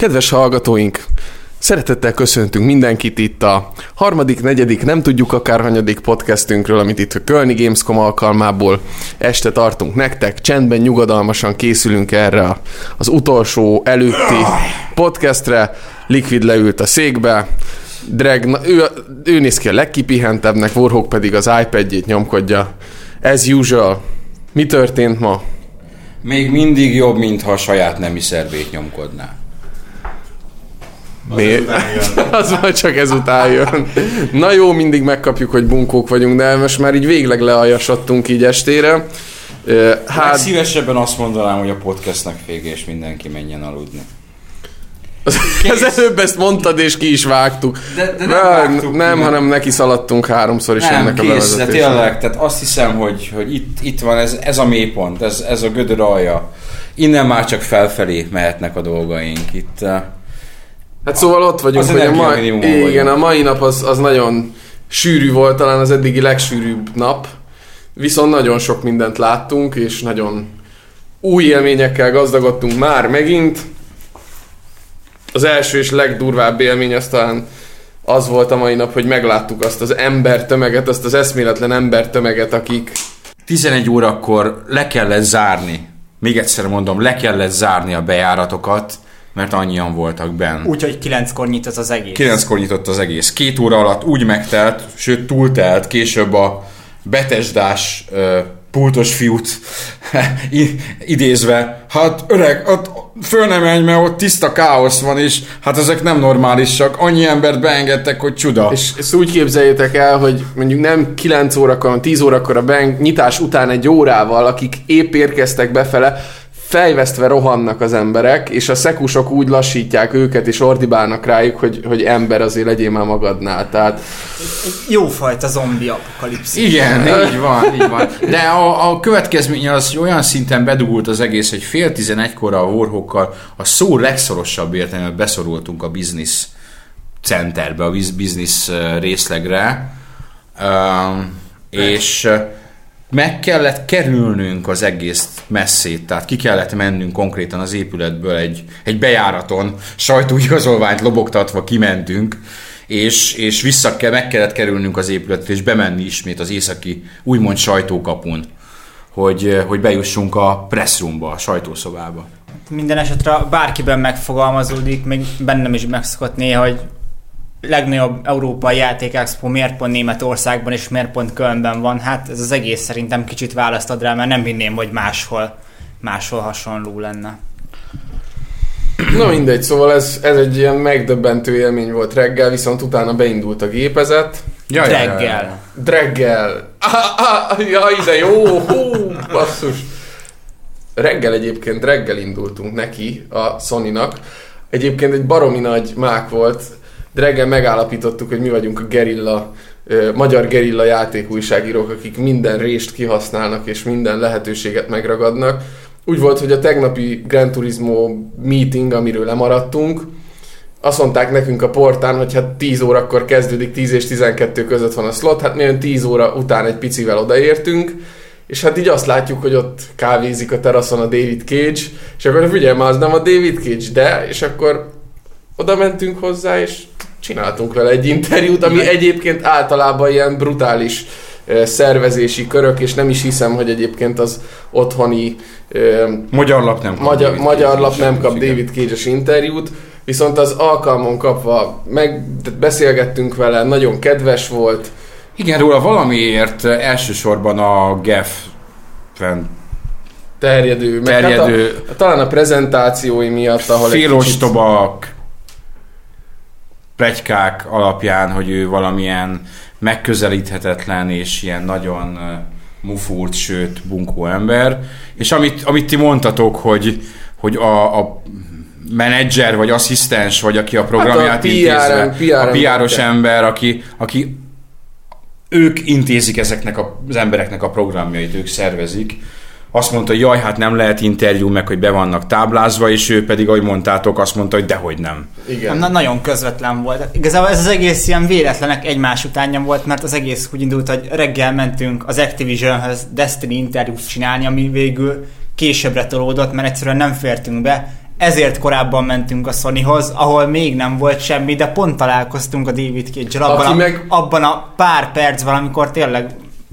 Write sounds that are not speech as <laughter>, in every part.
Kedves hallgatóink, Szeretettel köszöntünk mindenkit itt a harmadik, negyedik, nem tudjuk akár hanyadik podcastünkről, amit itt a Kölni Gamescom alkalmából este tartunk nektek. Csendben, nyugodalmasan készülünk erre az utolsó előtti podcastre. Liquid leült a székbe, Drag, ő, ő néz ki a legkipihentebbnek, Warhawk pedig az iPad-jét nyomkodja. As usual. Mi történt ma? Még mindig jobb, mintha a saját nemi szervét nyomkodná. Mi? <laughs> Az majd csak ezután jön. Na jó, mindig megkapjuk, hogy bunkók vagyunk, de most már így végleg lealjasodtunk így estére. Hát... hát szívesebben azt mondanám, hogy a podcastnek vége, és mindenki menjen aludni. <laughs> Az előbb ezt mondtad, és ki is vágtuk. De, de nem, vágtuk nem hanem neki szaladtunk háromszor is nem, ennek kész, a bevezetésnek. de tényleg, tehát azt hiszem, hogy, hogy itt, itt van ez, ez a mélypont, ez, ez a gödör alja. Innen már csak felfelé mehetnek a dolgaink. Itt, Hát szóval ott vagyunk, Az hogy a mai, igen, vagyunk. a mai nap az, az nagyon sűrű volt, talán az eddigi legsűrűbb nap. Viszont nagyon sok mindent láttunk, és nagyon új élményekkel gazdagodtunk már megint. Az első és legdurvább élmény az talán az volt a mai nap, hogy megláttuk azt az embertömeget, azt az eszméletlen embertömeget, akik 11 órakor le kellett zárni, még egyszer mondom, le kellett zárni a bejáratokat, mert annyian voltak benn. Úgyhogy kilenckor nyit az az egész. Kilenckor nyitott az egész. Két óra alatt úgy megtelt, sőt túltelt, később a betesdás uh, pultos fiút <laughs> idézve, hát öreg, ott föl nem menj, mert ott tiszta káosz van, és hát ezek nem normálisak, annyi embert beengedtek, hogy csuda. És ezt úgy képzeljétek el, hogy mondjuk nem 9 órakor, hanem 10 órakor a bank nyitás után egy órával, akik épp érkeztek befele, fejvesztve rohannak az emberek, és a szekusok úgy lassítják őket, és ordibálnak rájuk, hogy, hogy ember azért legyél már magadnál. Tehát Egy jófajta zombi apokalipszis. Igen, <laughs> így van, így van. De a, a következménye az hogy olyan szinten bedugult az egész, hogy fél tizenegykor a horhokkal a szó legszorosabb értelemben beszorultunk a business centerbe, a biz- business ö, részlegre, um, és ö, meg kellett kerülnünk az egész messzét, tehát ki kellett mennünk konkrétan az épületből egy, egy bejáraton, sajtóigazolványt lobogtatva kimentünk, és, és vissza kell, meg kellett kerülnünk az épületet, és bemenni ismét az északi úgymond sajtókapun, hogy, hogy bejussunk a pressroomba, a sajtószobába. Minden esetre bárkiben megfogalmazódik, még bennem is megszokott néha, hogy legnagyobb európai játékexpo miért pont Németországban és miért pont Kölnben van. Hát ez az egész szerintem kicsit választ ad rá, mert nem hinném, hogy máshol, máshol hasonló lenne. Na mindegy, szóval ez, ez egy ilyen megdöbbentő élmény volt reggel, viszont utána beindult a gépezet. Ja, Reggel. Dreggel. Ah, ah, jaj, de jó, hú, basszus. Reggel egyébként, reggel indultunk neki a Sony-nak. Egyébként egy baromi nagy mák volt. De reggel megállapítottuk, hogy mi vagyunk a gerilla, magyar gerilla játékújságírók, akik minden rést kihasználnak és minden lehetőséget megragadnak. Úgy volt, hogy a tegnapi Gran Turismo meeting, amiről lemaradtunk, azt mondták nekünk a portán, hogy hát 10 órakor kezdődik, 10 és 12 között van a slot, hát mi olyan 10 óra után egy picivel odaértünk, és hát így azt látjuk, hogy ott kávézik a teraszon a David Cage, és akkor figyelj már, az nem a David Cage, de, és akkor oda mentünk hozzá, és csináltunk vele egy interjút, ami egyébként általában ilyen brutális szervezési körök, és nem is hiszem, hogy egyébként az otthoni Magyar lap nem kap magyar, David magyar lap nem kap. David Cage-es interjút, viszont az alkalmon kapva meg beszélgettünk vele, nagyon kedves volt, Igen, róla valamiért elsősorban a GEF fent terjedő, meg Terjedő. Hát a, talán a prezentációi miatt, ahol egy kicsit, plegykák alapján, hogy ő valamilyen megközelíthetetlen és ilyen nagyon mufurt, sőt bunkó ember. És amit, amit ti mondtatok, hogy, hogy a, a menedzser, vagy asszisztens, vagy aki a programját Hát a intézve, PR-en- a PR-os ember, aki, aki ők intézik ezeknek a, az embereknek a programjait, ők szervezik. Azt mondta, hogy jaj, hát nem lehet interjú, meg hogy be vannak táblázva, és ő pedig, ahogy mondtátok, azt mondta, hogy dehogy nem. Igen. Na, nagyon közvetlen volt. Igazából ez az egész ilyen véletlenek egymás utánja volt, mert az egész úgy indult, hogy reggel mentünk az Activisionhez Destiny interjút csinálni, ami végül későbbre tolódott, mert egyszerűen nem fértünk be. ezért korábban mentünk a Sonyhoz, ahol még nem volt semmi, de pont találkoztunk a David cage abban, a, meg- abban a pár percben, amikor tényleg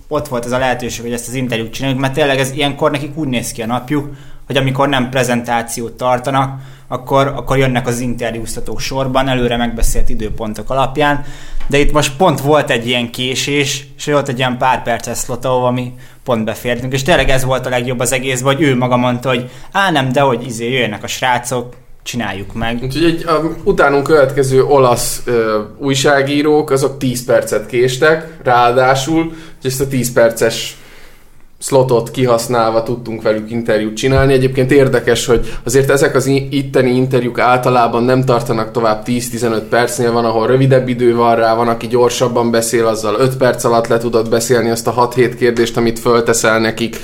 ott volt ez a lehetőség, hogy ezt az interjút csináljuk, mert tényleg ez ilyenkor nekik úgy néz ki a napjuk, hogy amikor nem prezentációt tartanak, akkor, akkor jönnek az interjúztatók sorban, előre megbeszélt időpontok alapján, de itt most pont volt egy ilyen késés, és volt egy ilyen pár perces slot, ahol mi pont befértünk, és tényleg ez volt a legjobb az egészben, hogy ő maga mondta, hogy á nem, de hogy izé jöjjenek a srácok, csináljuk meg. Úgyhogy egy, a, utánunk következő olasz ö, újságírók, azok 10 percet késtek, ráadásul, hogy ezt a 10 perces slotot kihasználva tudtunk velük interjút csinálni. Egyébként érdekes, hogy azért ezek az itteni interjúk általában nem tartanak tovább 10-15 percnél, van, ahol rövidebb idő van rá, van, aki gyorsabban beszél, azzal 5 perc alatt le tudod beszélni azt a 6-7 kérdést, amit fölteszel nekik.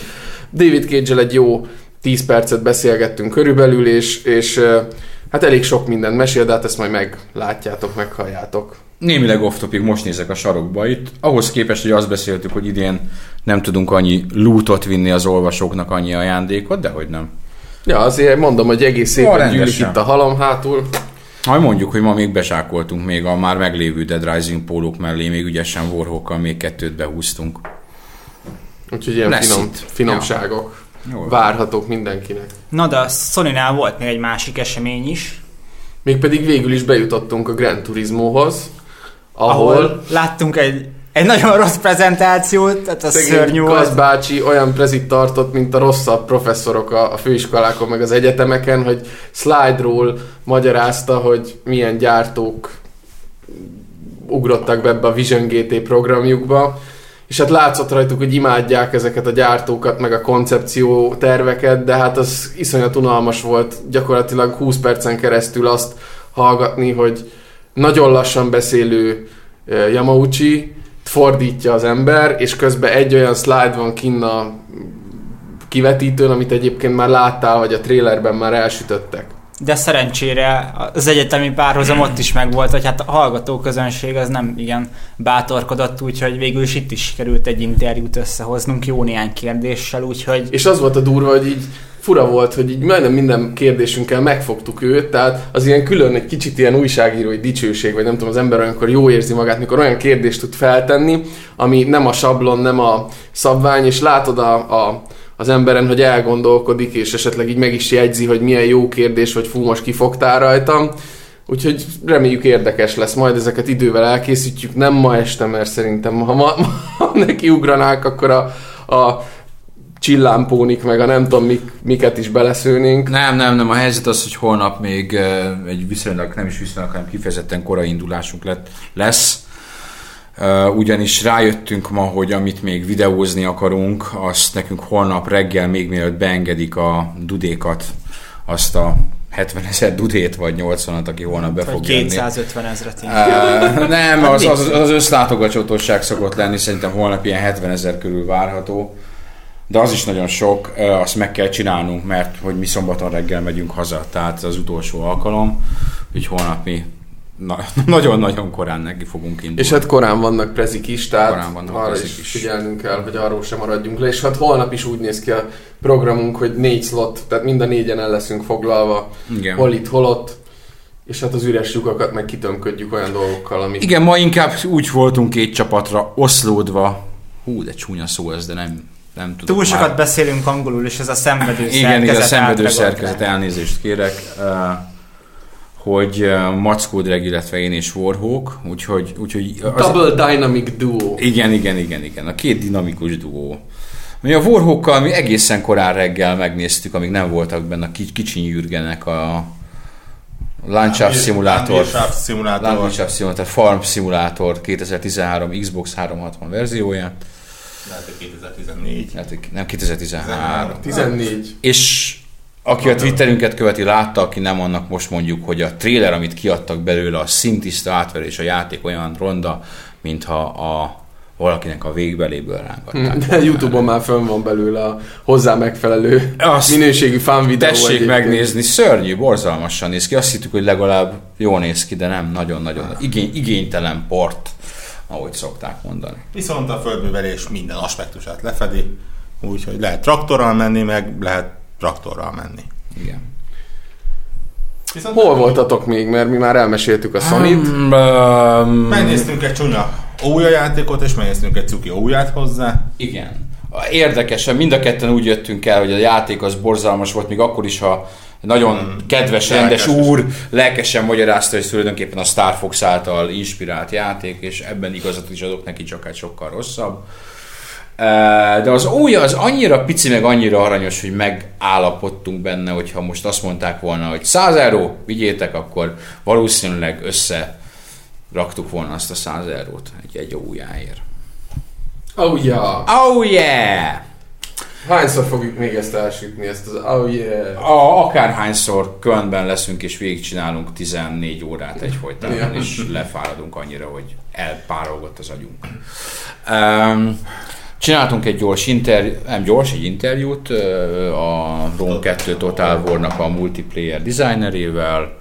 David cage egy jó 10 percet beszélgettünk körülbelül, és, és hát elég sok mindent mesél, de hát ezt majd meglátjátok, meghalljátok. Némileg off topic, most nézek a sarokba itt. Ahhoz képest, hogy azt beszéltük, hogy idén nem tudunk annyi lootot vinni az olvasóknak, annyi ajándékot, de hogy nem. Ja, azért mondom, hogy egész szépen gyűlik itt a halom hátul. Majd mondjuk, hogy ma még besákoltunk még a már meglévő Dead Rising pólók mellé, még ügyesen Warhawkkal még kettőt behúztunk. Úgyhogy ilyen Lesz finom, itt. finomságok Jól. várhatók mindenkinek. Na de a sony volt még egy másik esemény is, Mégpedig végül is bejutottunk a Gran Turismohoz, ahol, ahol láttunk egy, egy nagyon rossz prezentációt, tehát a szörnyű volt. Bácsi olyan prezit tartott, mint a rosszabb professzorok a, a főiskolákon, meg az egyetemeken, hogy slide-ról magyarázta, hogy milyen gyártók ugrottak be ebbe a Vision GT programjukba, és hát látszott rajtuk, hogy imádják ezeket a gyártókat, meg a koncepció terveket, de hát az iszonyat unalmas volt gyakorlatilag 20 percen keresztül azt hallgatni, hogy nagyon lassan beszélő eh, Yamauchi fordítja az ember, és közben egy olyan slide van kinn a kivetítőn, amit egyébként már láttál, vagy a trailerben már elsütöttek. De szerencsére az egyetemi párhuzam ott is megvolt, hogy hát a hallgató közönség az nem igen bátorkodott, úgyhogy végül is itt is sikerült egy interjút összehoznunk jó néhány kérdéssel, úgyhogy És az volt a durva, hogy így fura volt, hogy így majdnem minden kérdésünkkel megfogtuk őt, tehát az ilyen külön egy kicsit ilyen újságírói dicsőség, vagy nem tudom, az ember olyankor jó érzi magát, mikor olyan kérdést tud feltenni, ami nem a sablon, nem a szabvány, és látod a, a az emberen, hogy elgondolkodik, és esetleg így meg is jegyzi, hogy milyen jó kérdés, vagy fú, most kifogtál rajtam. Úgyhogy reméljük érdekes lesz, majd ezeket idővel elkészítjük, nem ma este, mert szerintem ha, ma, <laughs> ha neki ugranák, akkor a, a csillámpónik, meg a nem tudom mik, miket is beleszőnénk. Nem, nem, nem. A helyzet az, hogy holnap még eh, egy viszonylag, nem is viszonylag, hanem kifejezetten korai indulásunk lett, lesz. Ugyanis rájöttünk ma, hogy amit még videózni akarunk, azt nekünk holnap reggel, még mielőtt beengedik a dudékat, azt a 70 ezer dudét, vagy 80-at, aki holnap be vagy fog jönni. 250 ezret Uh, nem, az, az, az összlátogatóság szokott lenni, szerintem holnap ilyen 70 ezer körül várható. De az is nagyon sok, azt meg kell csinálnunk, mert hogy mi szombaton reggel megyünk haza, tehát az utolsó alkalom, úgyhogy holnap mi na- <laughs> nagyon-nagyon korán neki fogunk indulni. És hát korán vannak prezik is, tehát Korán vannak arra prezik is, is. figyelnünk kell, hogy arról sem maradjunk le. És hát holnap is úgy néz ki a programunk, hogy négy slot, tehát mind a négyen el leszünk foglalva, Igen. hol itt, hol ott. És hát az üres lyukakat meg kitömködjük olyan dolgokkal, amik... Igen, ma inkább úgy voltunk két csapatra oszlódva. Hú, de csúnya szó ez, de nem, nem tudom. Túl már. sokat beszélünk angolul, és ez a szenvedő Igen, igen, a szerkezet szenvedő szerkezet, elnézést kérek, eh, hogy eh, Mackó Dreg, illetve én és Warhawk, úgyhogy, úgyhogy az, Double Dynamic Duo. igen, igen, igen, igen, a két dinamikus duó. Mi a Warhawkkal mi egészen korán reggel megnéztük, amíg nem voltak benne a kic- kicsi Jürgenek a Landschaft Simulator, Landschaft Simulator. Landschaft Simulator, Farm Simulator 2013 Xbox 360 verzióját, Lehet, hogy 2014. hát nem 2013. 14. És aki a Twitterünket követi, látta, aki nem, annak most mondjuk, hogy a trailer, amit kiadtak belőle, a szintiszta átverés, a játék olyan ronda, mintha a valakinek a végbeléből rángatták. De Youtube-on már fönn van belőle a hozzá megfelelő Azt minőségű fan videó. Tessék egyébként. megnézni, szörnyű, borzalmasan néz ki. Azt hittük, hogy legalább jól néz ki, de nem, nagyon-nagyon igény, igénytelen port, ahogy szokták mondani. Viszont a földművelés minden aspektusát lefedi, úgyhogy lehet traktorral menni, meg lehet traktorral menni. Igen. Viszont Hol voltatok még, mert mi már elmeséltük a Sony-t. Um, Megnéztünk egy csúnya új játékot, és megnéztünk egy cuki úját hozzá. Igen. Érdekesen, mind a ketten úgy jöttünk el, hogy a játék az borzalmas volt, még akkor is, ha nagyon Hmm. kedves, rendes Lelkes. úr lelkesen magyarázta, hogy ez tulajdonképpen a Star Fox által inspirált játék, és ebben igazat is adok neki, csak egy sokkal rosszabb. De az új az annyira pici, meg annyira aranyos, hogy megállapodtunk benne, hogyha most azt mondták volna, hogy 100 euró, vigyétek, akkor valószínűleg össze raktuk volna azt a 100 eurót egy, egy újjáért. Oh yeah! Oh yeah! Hányszor fogjuk még ezt elsütni, ezt az oh yeah? A, akárhányszor Kölnben leszünk és végigcsinálunk 14 órát egyfolytában, Ja. és lefáradunk annyira, hogy elpárolgott az agyunk. Um, csináltunk egy gyors interjút, nem gyors, egy interjút a Rome 2 Total War-nak a multiplayer designerével,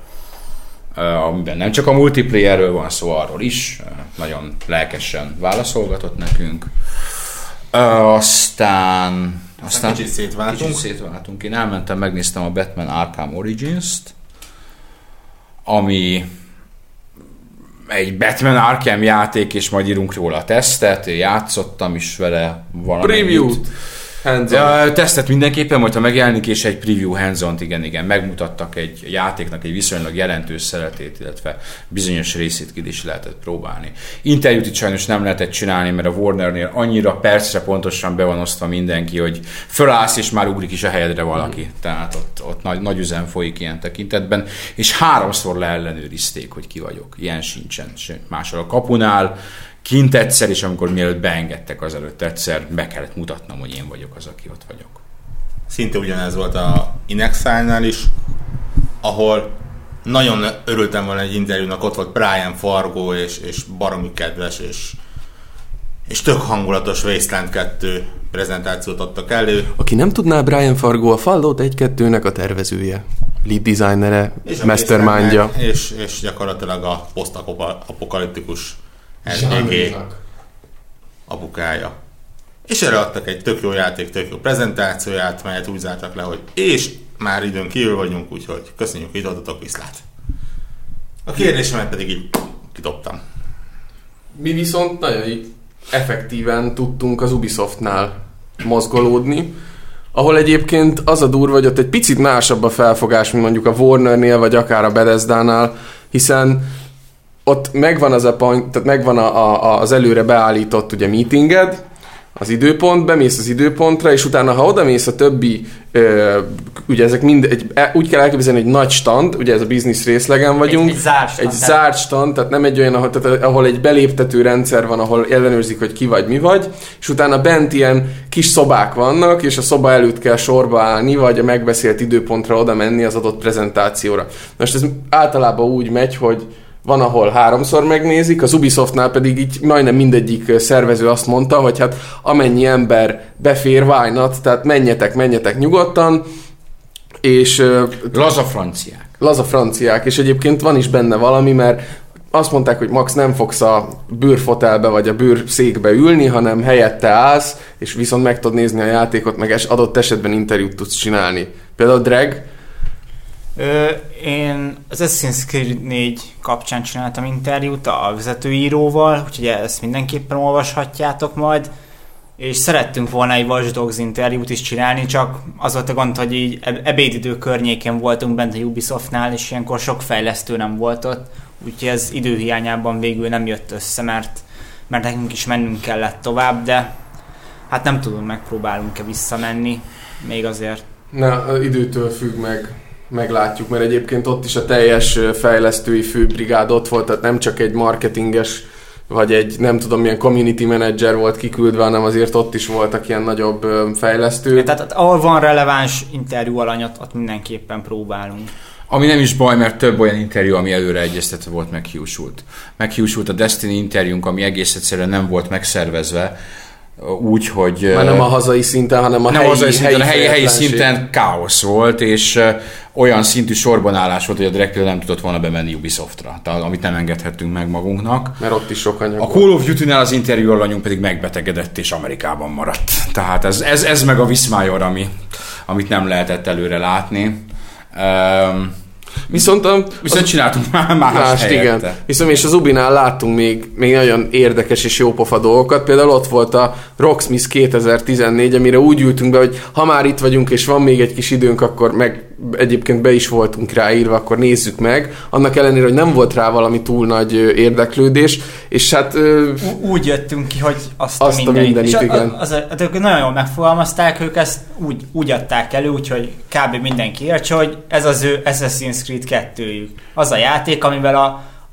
amiben nem csak a multiplayerről van szó, arról is, nagyon lelkesen válaszolgatott nekünk. Aztán Aztán kicsit szétváltunk. Kicsit szétváltunk. Én elmentem, megnéztem a Batman Arkham Origins-t, ami egy Batman Arkham játék, és majd írunk róla a tesztet, játszottam is vele valamennyit. Preview-t! Hands Ja, tesztet mindenképpen, majd ha megjelenik, és egy preview hands igen, igen, megmutattak egy játéknak egy viszonylag jelentős szeretét, illetve bizonyos részét ki is lehetett próbálni. Interjút itt sajnos nem lehetett csinálni, mert a Warnernél annyira percre pontosan be van osztva mindenki, hogy fölállsz, és már ugrik is a helyedre valaki. Tehát ott, ott nagy, nagy üzem folyik ilyen tekintetben, és háromszor leellenőrizték, hogy ki vagyok. Ilyen sincsen. Máshol a kapunál, kint egyszer, és amikor mielőtt beengedtek azelőtt egyszer, be kellett mutatnom, hogy én vagyok az, aki ott vagyok. Szinte ugyanez volt a Inexile-nál is, ahol nagyon örültem volna egy interjúnak, ott volt Brian Fargo, és, és baromi kedves, és, és tök hangulatos Wasteland 2 prezentációt adtak elő. Aki nem tudná, Brian Fargo a Fallout 1-2-nek a tervezője, lead designere, És a mastermindja. És, és gyakorlatilag a posztapokaliptikus SDG apukája. És erre adtak egy tök jó játék, tök jó prezentációját, melyet úgy zártak le, hogy és már időn kívül vagyunk, úgyhogy köszönjük, hogy voltatok, viszlát. A kérdésemet pedig így kidobtam. Mi viszont nagyon effektíven tudtunk az Ubisoftnál mozgolódni, ahol egyébként az a durva, hogy ott egy picit másabb a felfogás, mint mondjuk a Warnernél, vagy akár a Bethesda-nál, hiszen ott megvan az a point, tehát megvan a, a, az előre beállított ugye meetinged, az időpont, bemész az időpontra, és utána, ha oda mész a többi, ö, ugye ezek mind, egy, e- úgy kell elképzelni, egy nagy stand, ugye ez a business részlegen vagyunk. egy zárt stand, Egy tehát- zárt stand, tehát nem egy olyan, ahol, tehát, ahol egy beléptető rendszer van, ahol ellenőrzik, hogy ki vagy, mi vagy, és utána bent ilyen kis szobák vannak, és a szoba előtt kell sorba állni, vagy a megbeszélt időpontra oda menni az adott prezentációra. Most ez általában úgy megy, hogy van, ahol háromszor megnézik, az Ubisoftnál pedig így majdnem mindegyik szervező azt mondta, hogy hát amennyi ember befér, why not, tehát menjetek, menjetek nyugodtan, és Laza franciák. laza franciák, és egyébként van is benne valami, mert azt mondták, hogy Max nem fogsz a bőrfotelbe vagy a bőrszékbe ülni, hanem helyette állsz, és viszont meg tudod nézni a játékot, meg adott esetben interjút tudsz csinálni. Például Drag, Én az Assassin's Creed 4 kapcsán csináltam interjút a vezetőíróval, úgyhogy ezt mindenképpen olvashatjátok majd. És szerettünk volna egy Watch Dogs interjút is csinálni, csak az volt a gond, hogy így eb- ebédidő környékén voltunk bent a Ubisoftnál, és ilyenkor sok fejlesztő nem volt ott, úgyhogy ez időhiányában végül nem jött össze, mert, mert nekünk is mennünk kellett tovább, de hát nem tudom, megpróbálunk-e visszamenni, még azért. Na, időtől függ meg, meglátjuk, mert egyébként ott is a teljes fejlesztői főbrigád ott volt, tehát nem csak egy marketinges vagy egy nem tudom milyen community manager volt kiküldve, hanem azért ott is voltak ilyen nagyobb ö, fejlesztő. Tehát ahol van releváns interjú alanyot, ott mindenképpen próbálunk. Ami nem is baj, mert több olyan interjú, ami előre egyeztetve volt, meghiúsult. Meghiúsult a Destiny interjúnk, ami egész egyszerűen nem volt megszervezve, úgy, hogy... Már nem a hazai szinten, hanem a nem helyi, hazai szinten, helyi, helyi fejetlenség. szinten káosz volt, és uh, olyan szintű sorbanállás volt, hogy a például nem tudott volna bemenni Ubisoftra, tehát, amit nem engedhettünk meg magunknak. Mert ott is sok anyag A. Call of Duty-nál az interjú alanyunk pedig megbetegedett és Amerikában maradt. Tehát ez, ez, ez meg a Viszmájor, ami, amit nem lehetett előre látni. Um, Viszont a, Viszont csináltunk már más, Más, helyette. igen. Viszont és az Ubinál láttunk még, még nagyon érdekes és jópofa dolgokat. Például ott volt a Rocksmith 2014, amire úgy ültünk be, hogy ha már itt vagyunk és van még egy kis időnk, akkor meg egyébként be is voltunk ráírva, akkor nézzük meg. Annak ellenére, hogy nem volt rá valami túl nagy érdeklődés, és hát Ú- úgy jöttünk ki, hogy azt, Azt a a mindenit. mindenit, és igen. Az, az, az, nagyon jól megfogalmazták, ők ezt úgy, úgy adták elő, úgyhogy kb. mindenki értse, hogy ez az ő Assassin's Creed 2 Az a játék, amivel a,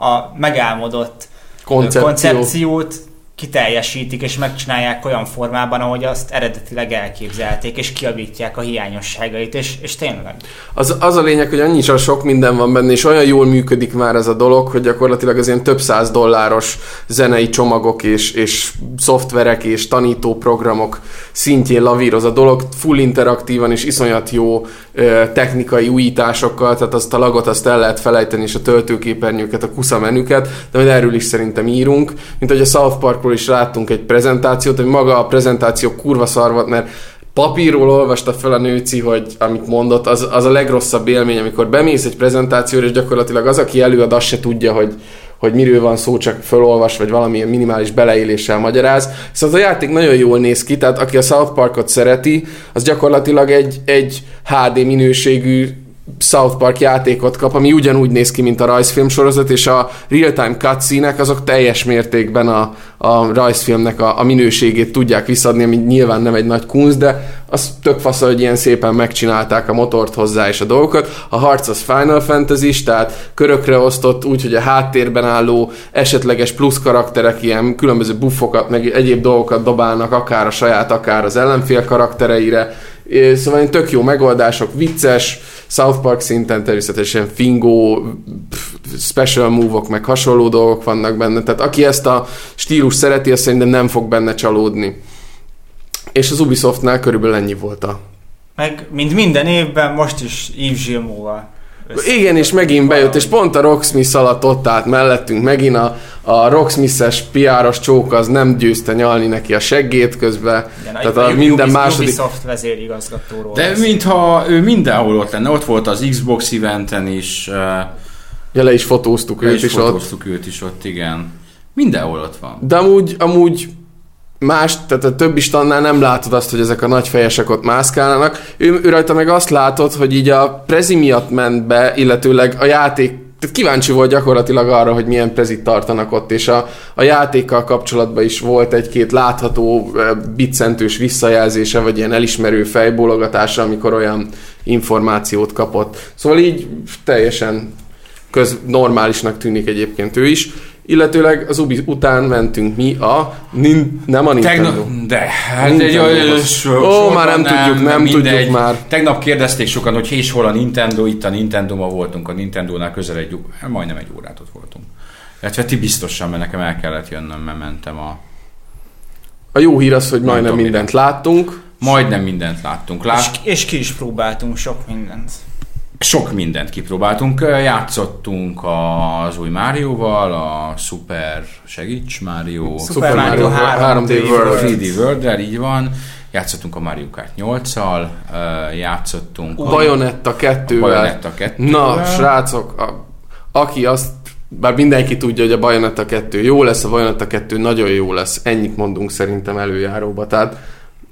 a megálmodott koncepció. koncepciót kiteljesítik és megcsinálják olyan formában, ahogy azt eredetileg elképzelték, és kiavítják a hiányosságait, és, és tényleg. Az, az a lényeg, hogy annyi sok minden van benne, és olyan jól működik már ez a dolog, hogy gyakorlatilag az ilyen több száz dolláros zenei csomagok és, és szoftverek és tanító programok szintjén lavíroz a dolog, full interaktívan és iszonyat jó ö, technikai újításokkal, tehát azt a lagot azt el lehet felejteni, és a töltőképernyőket, a kusza menüket, de majd erről is szerintem írunk, mint hogy a South Parkról is láttunk egy prezentációt, hogy maga a prezentáció kurva szar volt, mert papírról olvasta fel a nőci, hogy amit mondott, az, az a legrosszabb élmény, amikor bemész egy prezentációra, és gyakorlatilag az, aki előad, azt se tudja, hogy, hogy miről van szó, csak felolvas, vagy valamilyen minimális beleéléssel magyaráz. Szóval az a játék nagyon jól néz ki, tehát aki a South Parkot szereti, az gyakorlatilag egy, egy HD minőségű South Park játékot kap, ami ugyanúgy néz ki, mint a rajzfilm sorozat, és a real-time cutscene azok teljes mértékben a, a rajzfilmnek a, a minőségét tudják visszadni, ami nyilván nem egy nagy kunst, de az tök fasz, hogy ilyen szépen megcsinálták a motort hozzá és a dolgokat. A harc az Final fantasy tehát körökre osztott úgy, hogy a háttérben álló esetleges plusz karakterek ilyen különböző buffokat, meg egyéb dolgokat dobálnak, akár a saját, akár az ellenfél karaktereire. Szóval tök jó megoldások, vicces, South Park szinten természetesen fingó, pff, special move-ok, meg hasonló dolgok vannak benne. Tehát aki ezt a stílus szereti, azt szerintem nem fog benne csalódni. És az Ubisoftnál körülbelül ennyi volt a... Meg, mint minden évben, most is Yves Gilmour-val. Igen, és megint bejött, és pont a Rocksmith alatt ott állt mellettünk, megint a, a Rocksmith-es piáros csók az nem győzte nyalni neki a seggét közben. Igen, Tehát a minden Ubisoft második... Ubisoft vezérigazgatóról. De lesz. mintha ő mindenhol ott lenne, ott volt az Xbox eventen is, uh, Ja, le is fotóztuk őt őt is is ott. fotóztuk őt is ott, igen. Mindenhol ott van. De amúgy, amúgy más, tehát a többi stannál nem látod azt, hogy ezek a nagy fejesek ott mászkálnak. Ő, ő rajta meg azt látod, hogy így a prezi miatt ment be, illetőleg a játék tehát kíváncsi volt gyakorlatilag arra, hogy milyen prezit tartanak ott, és a, a játékkal kapcsolatban is volt egy-két látható biccentős visszajelzése, vagy ilyen elismerő fejbólogatása, amikor olyan információt kapott. Szóval így teljesen köz normálisnak tűnik egyébként ő is. Illetőleg az Ubi után mentünk mi a... Nin, nem a Nintendo. Tegnap, de, hát Nintendo egy, so, Ó, már nem tudjuk, nem tudjuk már. Tegnap kérdezték sokan, hogy és hol a Nintendo, itt a nintendo ma voltunk, a Nintendo-nál közel egy, hát majdnem egy órát ott voltunk. Illetve ti biztosan, mert nekem el kellett jönnöm, mert mentem a... A jó hír az, hogy majdnem mindent láttunk. Majdnem mindent láttunk. Lát, És, és ki is próbáltunk sok mindent. Sok mindent kipróbáltunk. Játszottunk az új Márióval, a Super Segíts Mario, Super Mario 3D 3D World. 3D world így van. Játszottunk a Mario Kart 8-al, játszottunk a Bayonetta 2 Bayonetta 2 Na, srácok, a, aki azt bár mindenki tudja, hogy a Bayonetta 2 jó lesz, a Bayonetta 2 nagyon jó lesz. Ennyit mondunk szerintem előjáróba. Tehát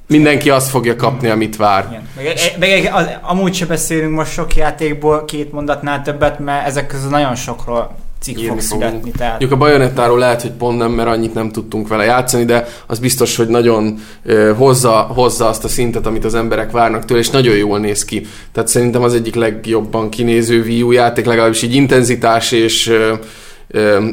mindenki azt fogja kapni, amit vár. Igen. Meg, meg, az, amúgy se beszélünk most sok játékból két mondatnál többet, mert ezek közül nagyon sokról cikk fog születni. Tehát Mondjuk a Bajonettáról lehet, hogy pont nem, mert annyit nem tudtunk vele játszani, de az biztos, hogy nagyon ö, hozza, hozza azt a szintet, amit az emberek várnak tőle, és nagyon jól néz ki. Tehát szerintem az egyik legjobban kinéző Wii U játék, legalábbis így intenzitás és ö, ö,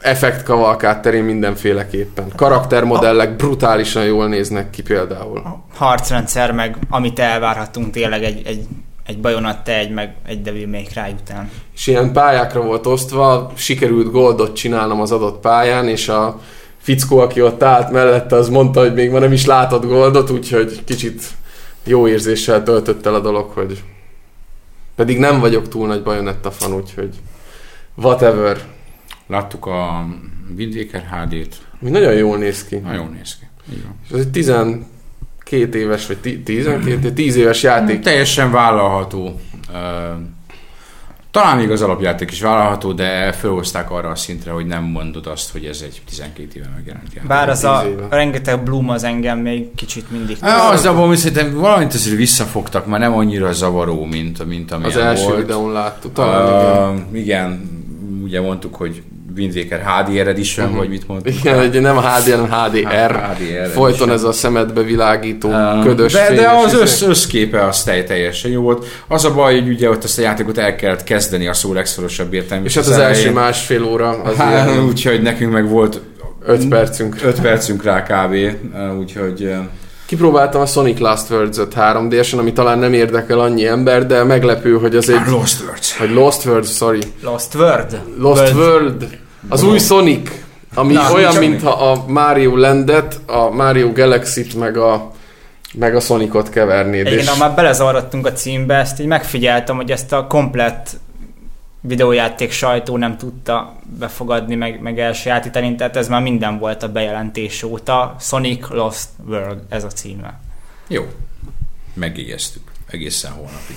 effektkavalkát terén mindenféleképpen. Karaktermodellek brutálisan jól néznek ki például. a harcrendszer, meg amit elvárhatunk tényleg egy, egy, egy Bayonetta, egy, meg egy Devil May Cry után. és ilyen pályákra volt osztva, sikerült goldot csinálnom az adott pályán, és a fickó, aki ott állt mellette, az mondta, hogy még ma nem is látott goldot, úgyhogy kicsit jó érzéssel töltött el a dolog, hogy pedig nem vagyok túl nagy Bayonetta fan, úgyhogy whatever. Láttuk a Windjaker HD-t. Mi nagyon jól néz ki. Nagyon néz ki. Van. Ez egy 12 éves, vagy ti- 12, 10 éves játék. Teljesen vállalható. Talán még az alapjáték is vállalható, de felhozták arra a szintre, hogy nem mondod azt, hogy ez egy 12 éve megjelent játék. Bár az a éve. rengeteg Bloom az engem még kicsit mindig... Á, Az abban, hogy szerintem valamit azért visszafogtak, már nem annyira zavaró, mint, mint amilyen Az első volt. videón láttuk. Talán, igen. Uh, igen, ugye mondtuk, hogy Wind Waker HDR Edition, uh-huh. vagy mit mondtuk? Igen, hogy nem HD, hanem HDR. HDR Folyton is. ez a szemedbe világító, Uh, ködös de, de az össz, összképe az teljesen jó volt. Az a baj, hogy ugye ott ezt a játékot el kellett kezdeni a szó legszorosabb értelmű. És hát az első másfél óra az Hát, ilyen úgyhogy nekünk meg volt 5 percünk. 5 percünk rá kb. Úgyhogy Kipróbáltam a Sonic Last Words-öt 3D-esen, ami talán nem érdekel annyi ember, de meglepő, hogy az egy... Lost Words. Vagy Lost Words, sorry. Lost World? Lost World. Az új Sonic, ami Na, olyan, mintha a Mario Landet, a Mario Galaxy-t, meg a, meg a Sonicot kevernéd. Igen, és ha már belezavarodtunk a címbe, ezt így megfigyeltem, hogy ezt a komplett videójáték sajtó nem tudta befogadni, meg, meg elsajátítani, tehát ez már minden volt a bejelentés óta. Sonic Lost World, ez a címe. Jó. Megígeztük. Egészen holnapig.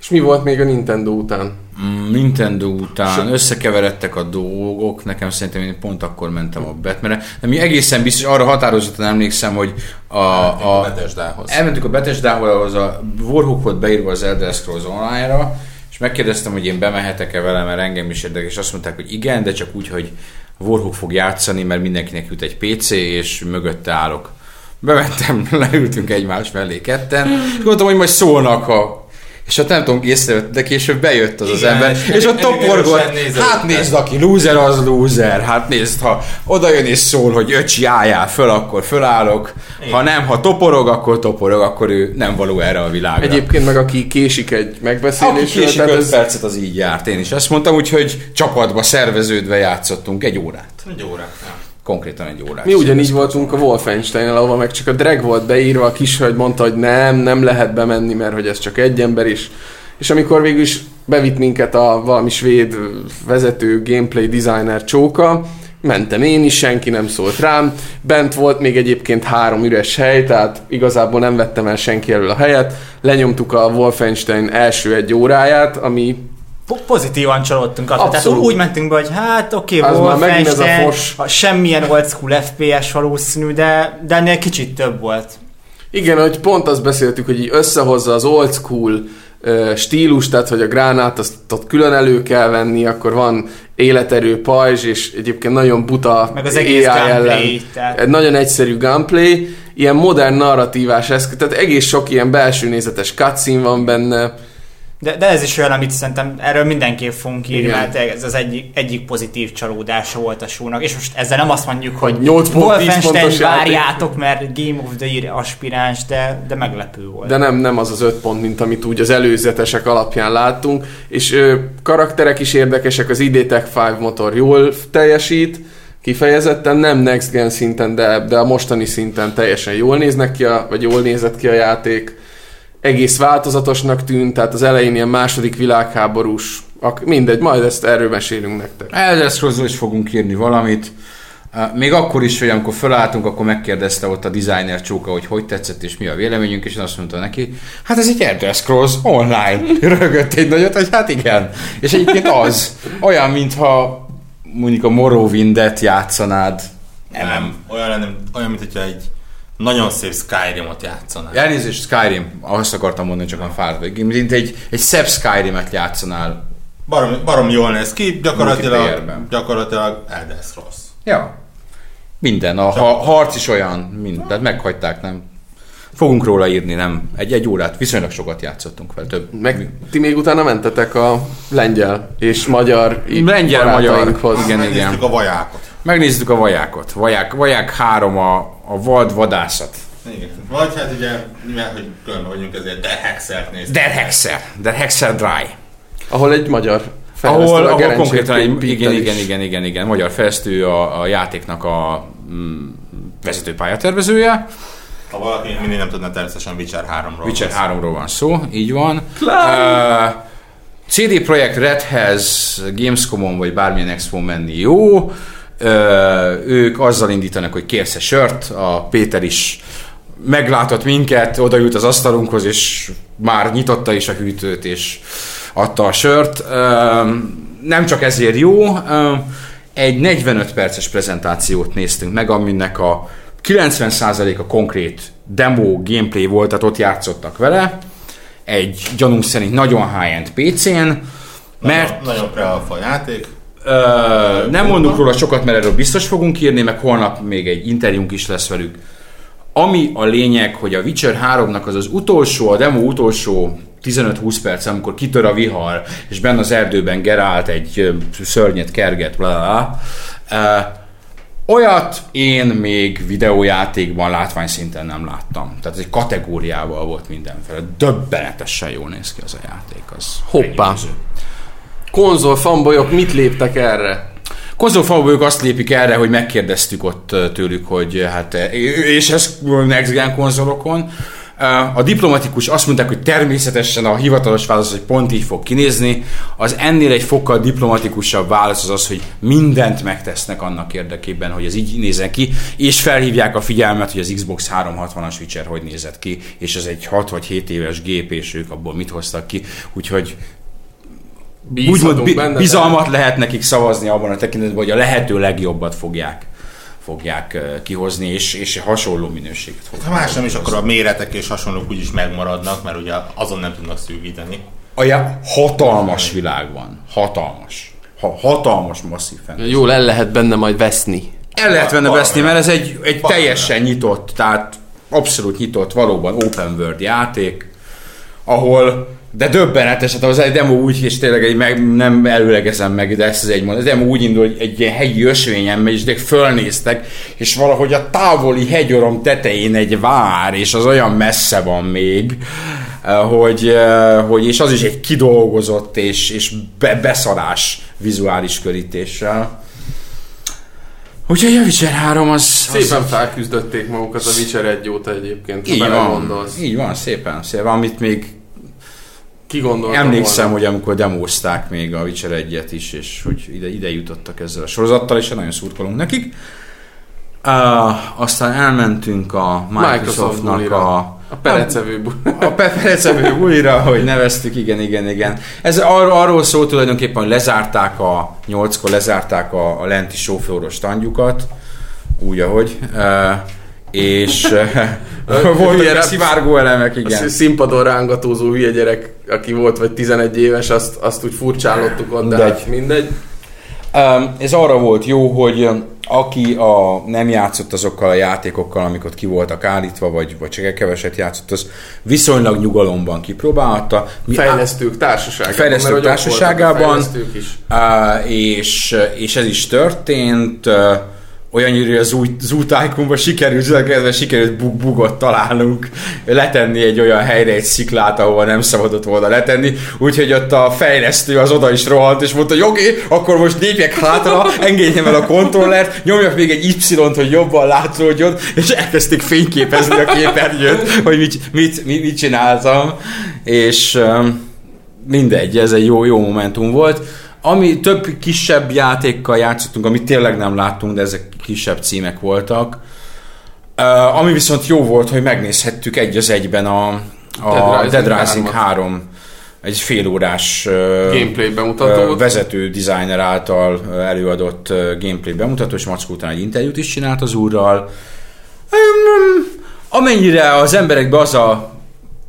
És mi volt még a Nintendo után? Mm, Nintendo után összekeveredtek a dolgok, nekem szerintem én pont akkor mentem a Batmanre. De mi egészen biztos, arra határozottan emlékszem, hogy a, A, a, Bethesdához. elmentünk a Bethesdához, ahhoz a Warhawk volt beírva az Elder Scrolls Online-ra, megkérdeztem, hogy én bemehetek-e vele, mert engem is érdekel, és azt mondták, hogy igen, de csak úgy, hogy Warhawk fog játszani, mert mindenkinek jut egy PC, és mögötte állok. Bementem, <laughs> leültünk egymás mellé ketten, és gondoltam, hogy majd szólnak, ha és ott nem tudom, észrevett, de később bejött az az Igen, ember, és és ott toporgott, hát nézd, aki loser, az loser, hát nézd, ha oda jön és szól, hogy öcsi álljál föl, akkor fölállok, ha nem, ha toporog, akkor toporog, akkor ő nem való erre a világra. Egyébként meg aki késik egy aki megbeszélésről, késik tehát 5 ez percet, az így járt. Én is ezt mondtam, úgyhogy csapatba szerveződve játszottunk egy órát. Egy órát. nem. Konkrétan egy órát. Mi ugyanígy voltunk a Wolfenstein, ahova meg csak a drag volt beírva, a kishölgy mondta, hogy nem, nem lehet bemenni, mert hogy ez csak egy ember is. És amikor végül is bevitt minket a valami svéd vezető gameplay designer csóka, mentem én is, senki nem szólt rám. Bent volt még egyébként három üres hely, tehát igazából nem vettem el senki elől a helyet. Lenyomtuk a Wolfenstein első egy óráját, ami pozitívan csalódtunk attól. Tehát úgy mentünk be, hogy hát oké, okay, már megint ez a Wolfenstein, semmilyen old school FPS valószínű, de, de ennél kicsit több volt. Igen, hogy pont azt beszéltük, hogy így összehozza az old school stílus, tehát hogy a gránát azt ott külön elő kell venni, akkor van életerő pajzs, és egyébként nagyon buta Meg az egész AI gameplay, tehát- Egy nagyon egyszerű gameplay, ilyen modern narratívás eszköz, tehát egész sok ilyen belső nézetes cutscene van benne, De, de ez is olyan, amit szerintem erről mindenképp fogunk írni, Igen. mert ez az egyik, egyik pozitív csalódása volt a show-nak. És most ezzel nem azt mondjuk, hogy 8 pont, 10 Wolfenstein várjátok, mert Game of the Year aspiráns, de, de meglepő volt. de nem, nem az az öt pont, mint amit úgy az előzetesek alapján láttunk, és ö, karakterek is érdekesek, az ID Tech 5 motor jól teljesít, kifejezetten, nem next gen szinten, de, de a mostani szinten teljesen jól néznek ki, a, vagy jól nézett ki a játék. Egész változatosnak tűnt, tehát az elején ilyen második világháborús, ak- mindegy, majd ezt erről mesélünk nektek. Elder Scrolls-ról is fogunk írni valamit. Még akkor is, hogy amikor felálltunk, akkor megkérdezte ott a designer csóka, hogy hogy tetszett és mi a véleményünk, és én azt mondta neki, hát ez egy Elder Scrolls online. <laughs> Rögött egy nagyot, hogy hát igen. És egyébként az, olyan, mintha mondjuk a Morrowindet játszanád. Nem, nem. Olyan, lenne, olyan, mint hogyha egy nagyon szép Skyrimot játszanál. Elnézést, Skyrim, azt akartam mondani, csak a fáradt vagyok. Mint egy, egy szebb Skyrim-et játszanál. Barom, barom jól néz ki, gyakorlatilag, gyakorlatilag Elder Scrolls. Ja. Minden, a ha, harc is olyan, mind, tehát meghagyták, nem. Fogunk róla írni, nem. Egy, egy órát, viszonylag sokat játszottunk fel, több. Meg ti még utána mentetek a lengyel és magyar Lengyel, magyar, barátainkhoz. igen, Megnéztük igen. a vajákot. Megnézzük a vajákot. Vaják, vaják három a, a vad vadászat. Igen. Vagy hát ugye, mivel hogy különben vagyunk, ezért Der Hexert néztük. Der Hexer, Der Hexer Dry. Ahol egy magyar Ahol, a ahol konkrétan egy, igen, igen, igen, igen, igen, magyar fejlesztő a, a játéknak a mm, vezető pályatervezője. Ha valaki mindig nem tudna, természetesen Witcher 3-ról. Witcher van szó. 3-ról van szó, így van. Uh, CD Projekt Redhez Gamescomon vagy bármilyen expo menni jó. Ők azzal indítanak, hogy kérsz sört, a Péter is meglátott minket, oda jut az asztalunkhoz, és már nyitotta is a hűtőt, és adta a sört. Nem csak ezért jó, egy 45 perces prezentációt néztünk meg, aminek a 90%-a konkrét demo gameplay volt, tehát ott játszottak vele, egy gyanunk szerint nagyon high-end PC-n, mert... Nagyon, nagyon pre játék. Ö, nem mondunk róla sokat, mert erről biztos fogunk írni, meg holnap még egy interjúnk is lesz velük. Ami a lényeg, hogy a Witcher 3-nak az az utolsó, a demo utolsó 15-20 perc, amikor kitör a vihar, és benne az erdőben Gerált egy szörnyet kerget, bla, bla, bla. Olyat én még videójátékban látványszinten nem láttam. Tehát ez egy kategóriával volt mindenféle. Döbbenetesen jól néz ki az a játék. Az Hoppá. Konzol fanbolyok mit léptek erre? Konzol fanbolyok azt lépik erre, hogy megkérdeztük ott tőlük, hogy hát, és ez Next Gen konzolokon, a diplomatikus azt mondták, hogy természetesen a hivatalos válasz, hogy pont így fog kinézni. Az ennél egy fokkal diplomatikusabb válasz az az, hogy mindent megtesznek annak érdekében, hogy ez így nézzen ki, és felhívják a figyelmet, hogy az Xbox 360-as Witcher hogy nézett ki, és ez egy 6 vagy 7 éves gép, és ők abból mit hoztak ki. Úgyhogy úgymond bi- bizalmat lehet nekik szavazni abban a tekintetben, hogy a lehető legjobbat fogják fogják kihozni, és, és hasonló minőséget fogják. Ha más nem is, akkor a méretek és hasonlók úgyis megmaradnak, mert ugye azon nem tudnak szűkíteni. A hatalmas világ van. Hatalmas. Ha, hatalmas, masszív fantasy. Jól el lehet benne majd veszni. El lehet benne veszni, mert ez egy, egy teljesen nyitott, tehát abszolút nyitott, valóban open world játék, ahol de döbbenetes, hát az egy demo úgy, és tényleg egy, meg, nem előlegezem meg, de ezt az egy mondat. A demo úgy indul, hogy egy ilyen hegyi ösvényen megy, és de fölnéztek, és valahogy a távoli hegyorom tetején egy vár, és az olyan messze van még, eh, hogy, eh, hogy és az is egy kidolgozott és, és be, beszarás vizuális körítéssel. Úgyhogy a Witcher 3 az... Szépen az... felküzdötték magukat a Witcher 1 óta egyébként, így van. Így van, szépen, szépen. Amit még ki Emlékszem, volna. hogy amikor demózták még a Witcher 1 is, és hogy ide, ide jutottak ezzel a sorozattal, és nagyon szurkolunk nekik. Uh, aztán elmentünk a Microsoftnak Microsoft a, a perecevő a, a perecevő bulira, hogy neveztük, igen, igen, igen. Ez ar- arról szól tulajdonképpen, hogy lezárták a, nyolckor lezárták a, a lenti sófőros tandjukat, úgy, ahogy. Uh, és <laughs> voltak hülye, szivárgó elemek, igen. A színpadon rángatózó hülye gyerek, aki volt vagy 11 éves, azt, azt úgy furcsálottuk ott, de mindegy. Hát mindegy. Um, ez arra volt jó, hogy aki a, nem játszott azokkal a játékokkal, amik ott ki voltak állítva, vagy, vagy csak egy keveset játszott, az viszonylag nyugalomban kipróbálta. Mi fejlesztők társaságában. Fejlesztők társaságában. Fejlesztők is. Uh, és, és ez is történt. Uh, olyan hogy az új, az új tájkumban sikerült, zöldkezve sikerült bug, bugot találnunk, letenni egy olyan helyre egy sziklát, ahova nem szabadott volna letenni, úgyhogy ott a fejlesztő az oda is rohant, és mondta, oké, akkor most lépjek hátra, engedjem el a kontrollert, nyomjak még egy Y-t, hogy jobban látszódjon, és elkezdték fényképezni a képernyőt, hogy mit, mit, mit, mit csináltam, és mindegy, ez egy jó, jó momentum volt. Ami több kisebb játékkal játszottunk, amit tényleg nem láttunk, de ezek kisebb címek voltak. Uh, ami viszont jó volt, hogy megnézhettük egy az egyben a, a Dead Rising, Dead Rising 3 egy félórás uh, gameplay bemutató. Uh, vezető designer által előadott uh, gameplay bemutató, és Mackó után egy interjút is csinált az úrral. Um, amennyire az emberekbe az, a,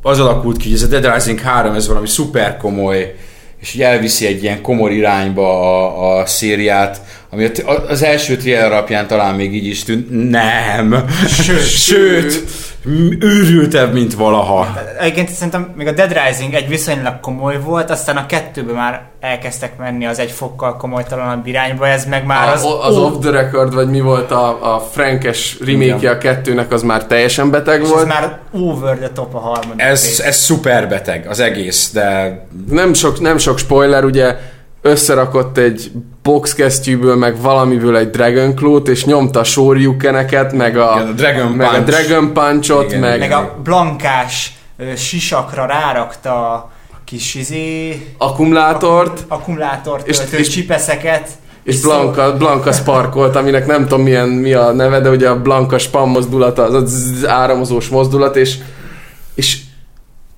az alakult ki, hogy ez a Dead Rising 3, ez valami szuper komoly és így elviszi egy ilyen komor irányba a, a szériát, ami az első trailer alapján talán még így is tűnt. Nem! Sőt, Sőt őrültebb, mint valaha. Egyébként szerintem még a Dead Rising egy viszonylag komoly volt, aztán a kettőben már elkezdtek menni az egy fokkal komolytalanabb irányba, ez meg már az... A, az off the record, vagy mi volt a, a Frankes remake a kettőnek, az már teljesen beteg és volt. ez már over the top a harmadik Ez, ez szuper beteg, az egész, de... Nem sok, nem sok spoiler, ugye összerakott egy boxkesztyűből, meg valamiből egy Dragon Claw-t, és nyomta a Shoryukeneket, meg a, igen, a Dragon, meg Punch. a Dragon Punch-ot, igen, meg... meg a blankás ö, sisakra rárakta a kis izé... Akkumulátort. Akkumulátort és, és csipeszeket. És Blanka, Blanka Sparkolt, aminek nem tudom milyen, mi a neve, de ugye a Blanka spam mozdulata, az az áramozós mozdulat, és, és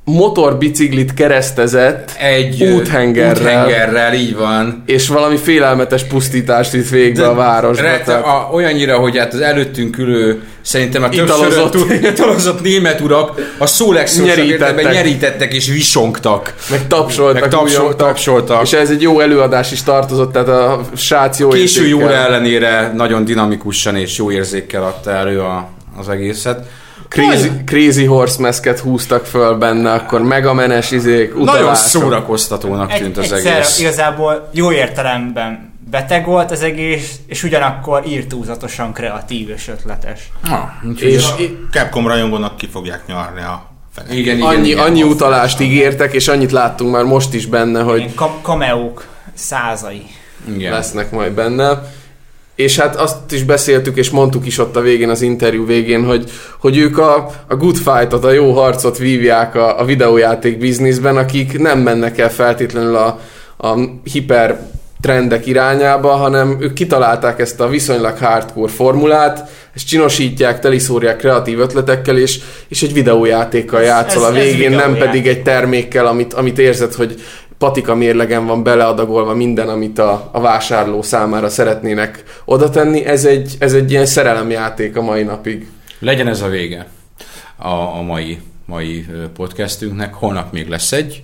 motorbiciklit keresztezett Egy úthengerrel, úthengerrel, így van. és valami félelmetes pusztítást vitt végbe a városba. Rette, tehát- a, olyannyira, hogy hát az előttünk ülő, szerintem a Italozott. italozott német urak a szó Nyerítettek. nyerítettek és visongtak. meg tapsoltak, Meg tapsol- tapsoltak. És ez egy jó előadás is tartozott, tehát a srác jó Késő jóra ellenére nagyon dinamikusan és jó érzékkel adta elő a, az egészet. Crazy, crazy horse meszket húztak föl benne, akkor megamenes izék, Nagyon utalások. szórakoztatónak Egy, tűnt az egyszer egész. igazából jó értelemben beteg volt az egész, és ugyanakkor írtózatosan kreatív és ötletes. Ha, úgyhogy És A Capcom rajongónak ki fogják nyarni a fenek. igen, igen, annyi, igen. annyi utalást ígértek, és annyit láttunk már most is benne, hogy kam- kameók százai. igen. lesznek majd benne. És hát azt is beszéltük, és mondtuk is ott a végén, az interjú végén, hogy, hogy ők a, a good fight-ot, a jó harcot vívják a, a videójáték bizniszben, akik nem mennek el feltétlenül a, a hiper trendek irányába, hanem ők kitalálták ezt a viszonylag hardcore formulát, ezt csinosítják, teliszórják kreatív ötletekkel, és, és egy videójátékkal játszol ez- a ez végén, nem videójáték. pedig egy termékkel, amit, amit érzed, hogy patika mérlegen van beleadagolva minden, amit a, a vásárló számára szeretnének oda tenni. Ez egy, ez egy ilyen szerelemjáték a mai napig. Legyen ez a vége a, a mai, mai podcastünknek. Holnap még lesz egy.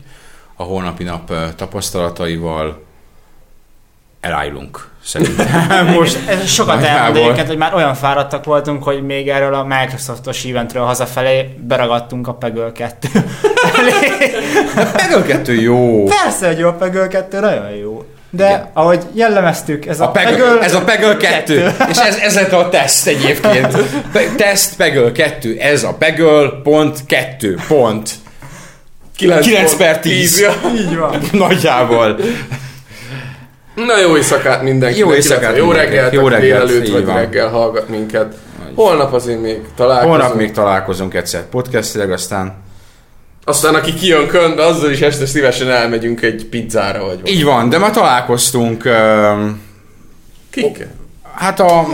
A holnapi nap tapasztalataival elájulunk. Szerintem <laughs> most Ez sokat nagyjából. elmond egyébként, hogy már olyan fáradtak voltunk, hogy még erről a Microsoftos eventről hazafelé beragadtunk a Peggle 2 Peggle 2 jó. Persze, hogy jó a Peggle 2, nagyon jó. De Igen. Ahogy jellemeztük, ez a, A Peggle, ez a Peggle 2. És ez, ez lett a teszt egyébként. Pe, teszt Peggle 2. Ez a Peggle pont 2 pont. 9 per 10. Ja. Így van. Nagyjából. Na jó éjszakát mindenkinek. Jó éjszakát Jó reggelt, Jó reggelt, délelőtt így vagy van. reggel hallgat minket. Holnap azért még találkozunk. Holnap még találkozunk egyszer podcastileg, aztán Aztán aki kijön könyvbe, azzal is este szívesen elmegyünk egy pizzára vagy valami. így van, de már találkoztunk öm, Kik? hát a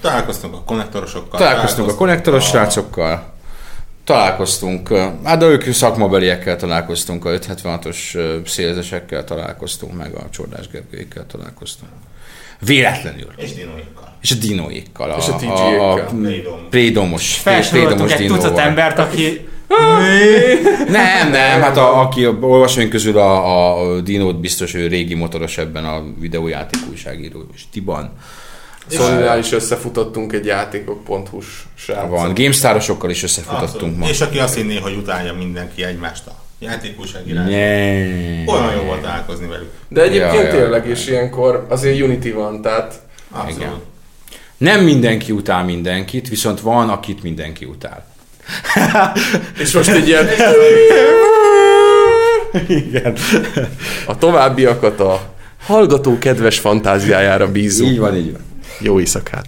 Találkoztunk a konnektorosokkal. találkoztunk a konnektoros srácokkal, találkoztunk, ö, hát de ők szakmabeliekkel találkoztunk, a 576-os ö, szélzesekkel találkoztunk, meg a Csordás Gergőikkel találkoztunk. Véletlenül. És dinóikkal. És a dinóékkal. A, És a a. Prédom. prédomos, Felsoroltunk egy tucat embert, aki Nem, nem, hát a, aki a olvasóink közül a, a Dinót biztos, ő régi motoros ebben a videójáték újságíró, és Tiban. Szóval is összefutottunk egy játékok.hu-s sráccal. Van, GameStarosokkal is összefutottunk ma. És aki azt hinné, hogy utálja mindenki egymást a játékújságírás. Nyee. Olyan jó volt találkozni velük. De egyébként Ja, tényleg, és ilyenkor azért Unity van, tehát Abszolút. Igen. Nem mindenki utál mindenkit, viszont van, akit mindenki utál. <laughs> és most egy ilyen... Igen. A továbbiakat a hallgató kedves fantáziájára bízunk. Így van, így van. Jó éjszakát!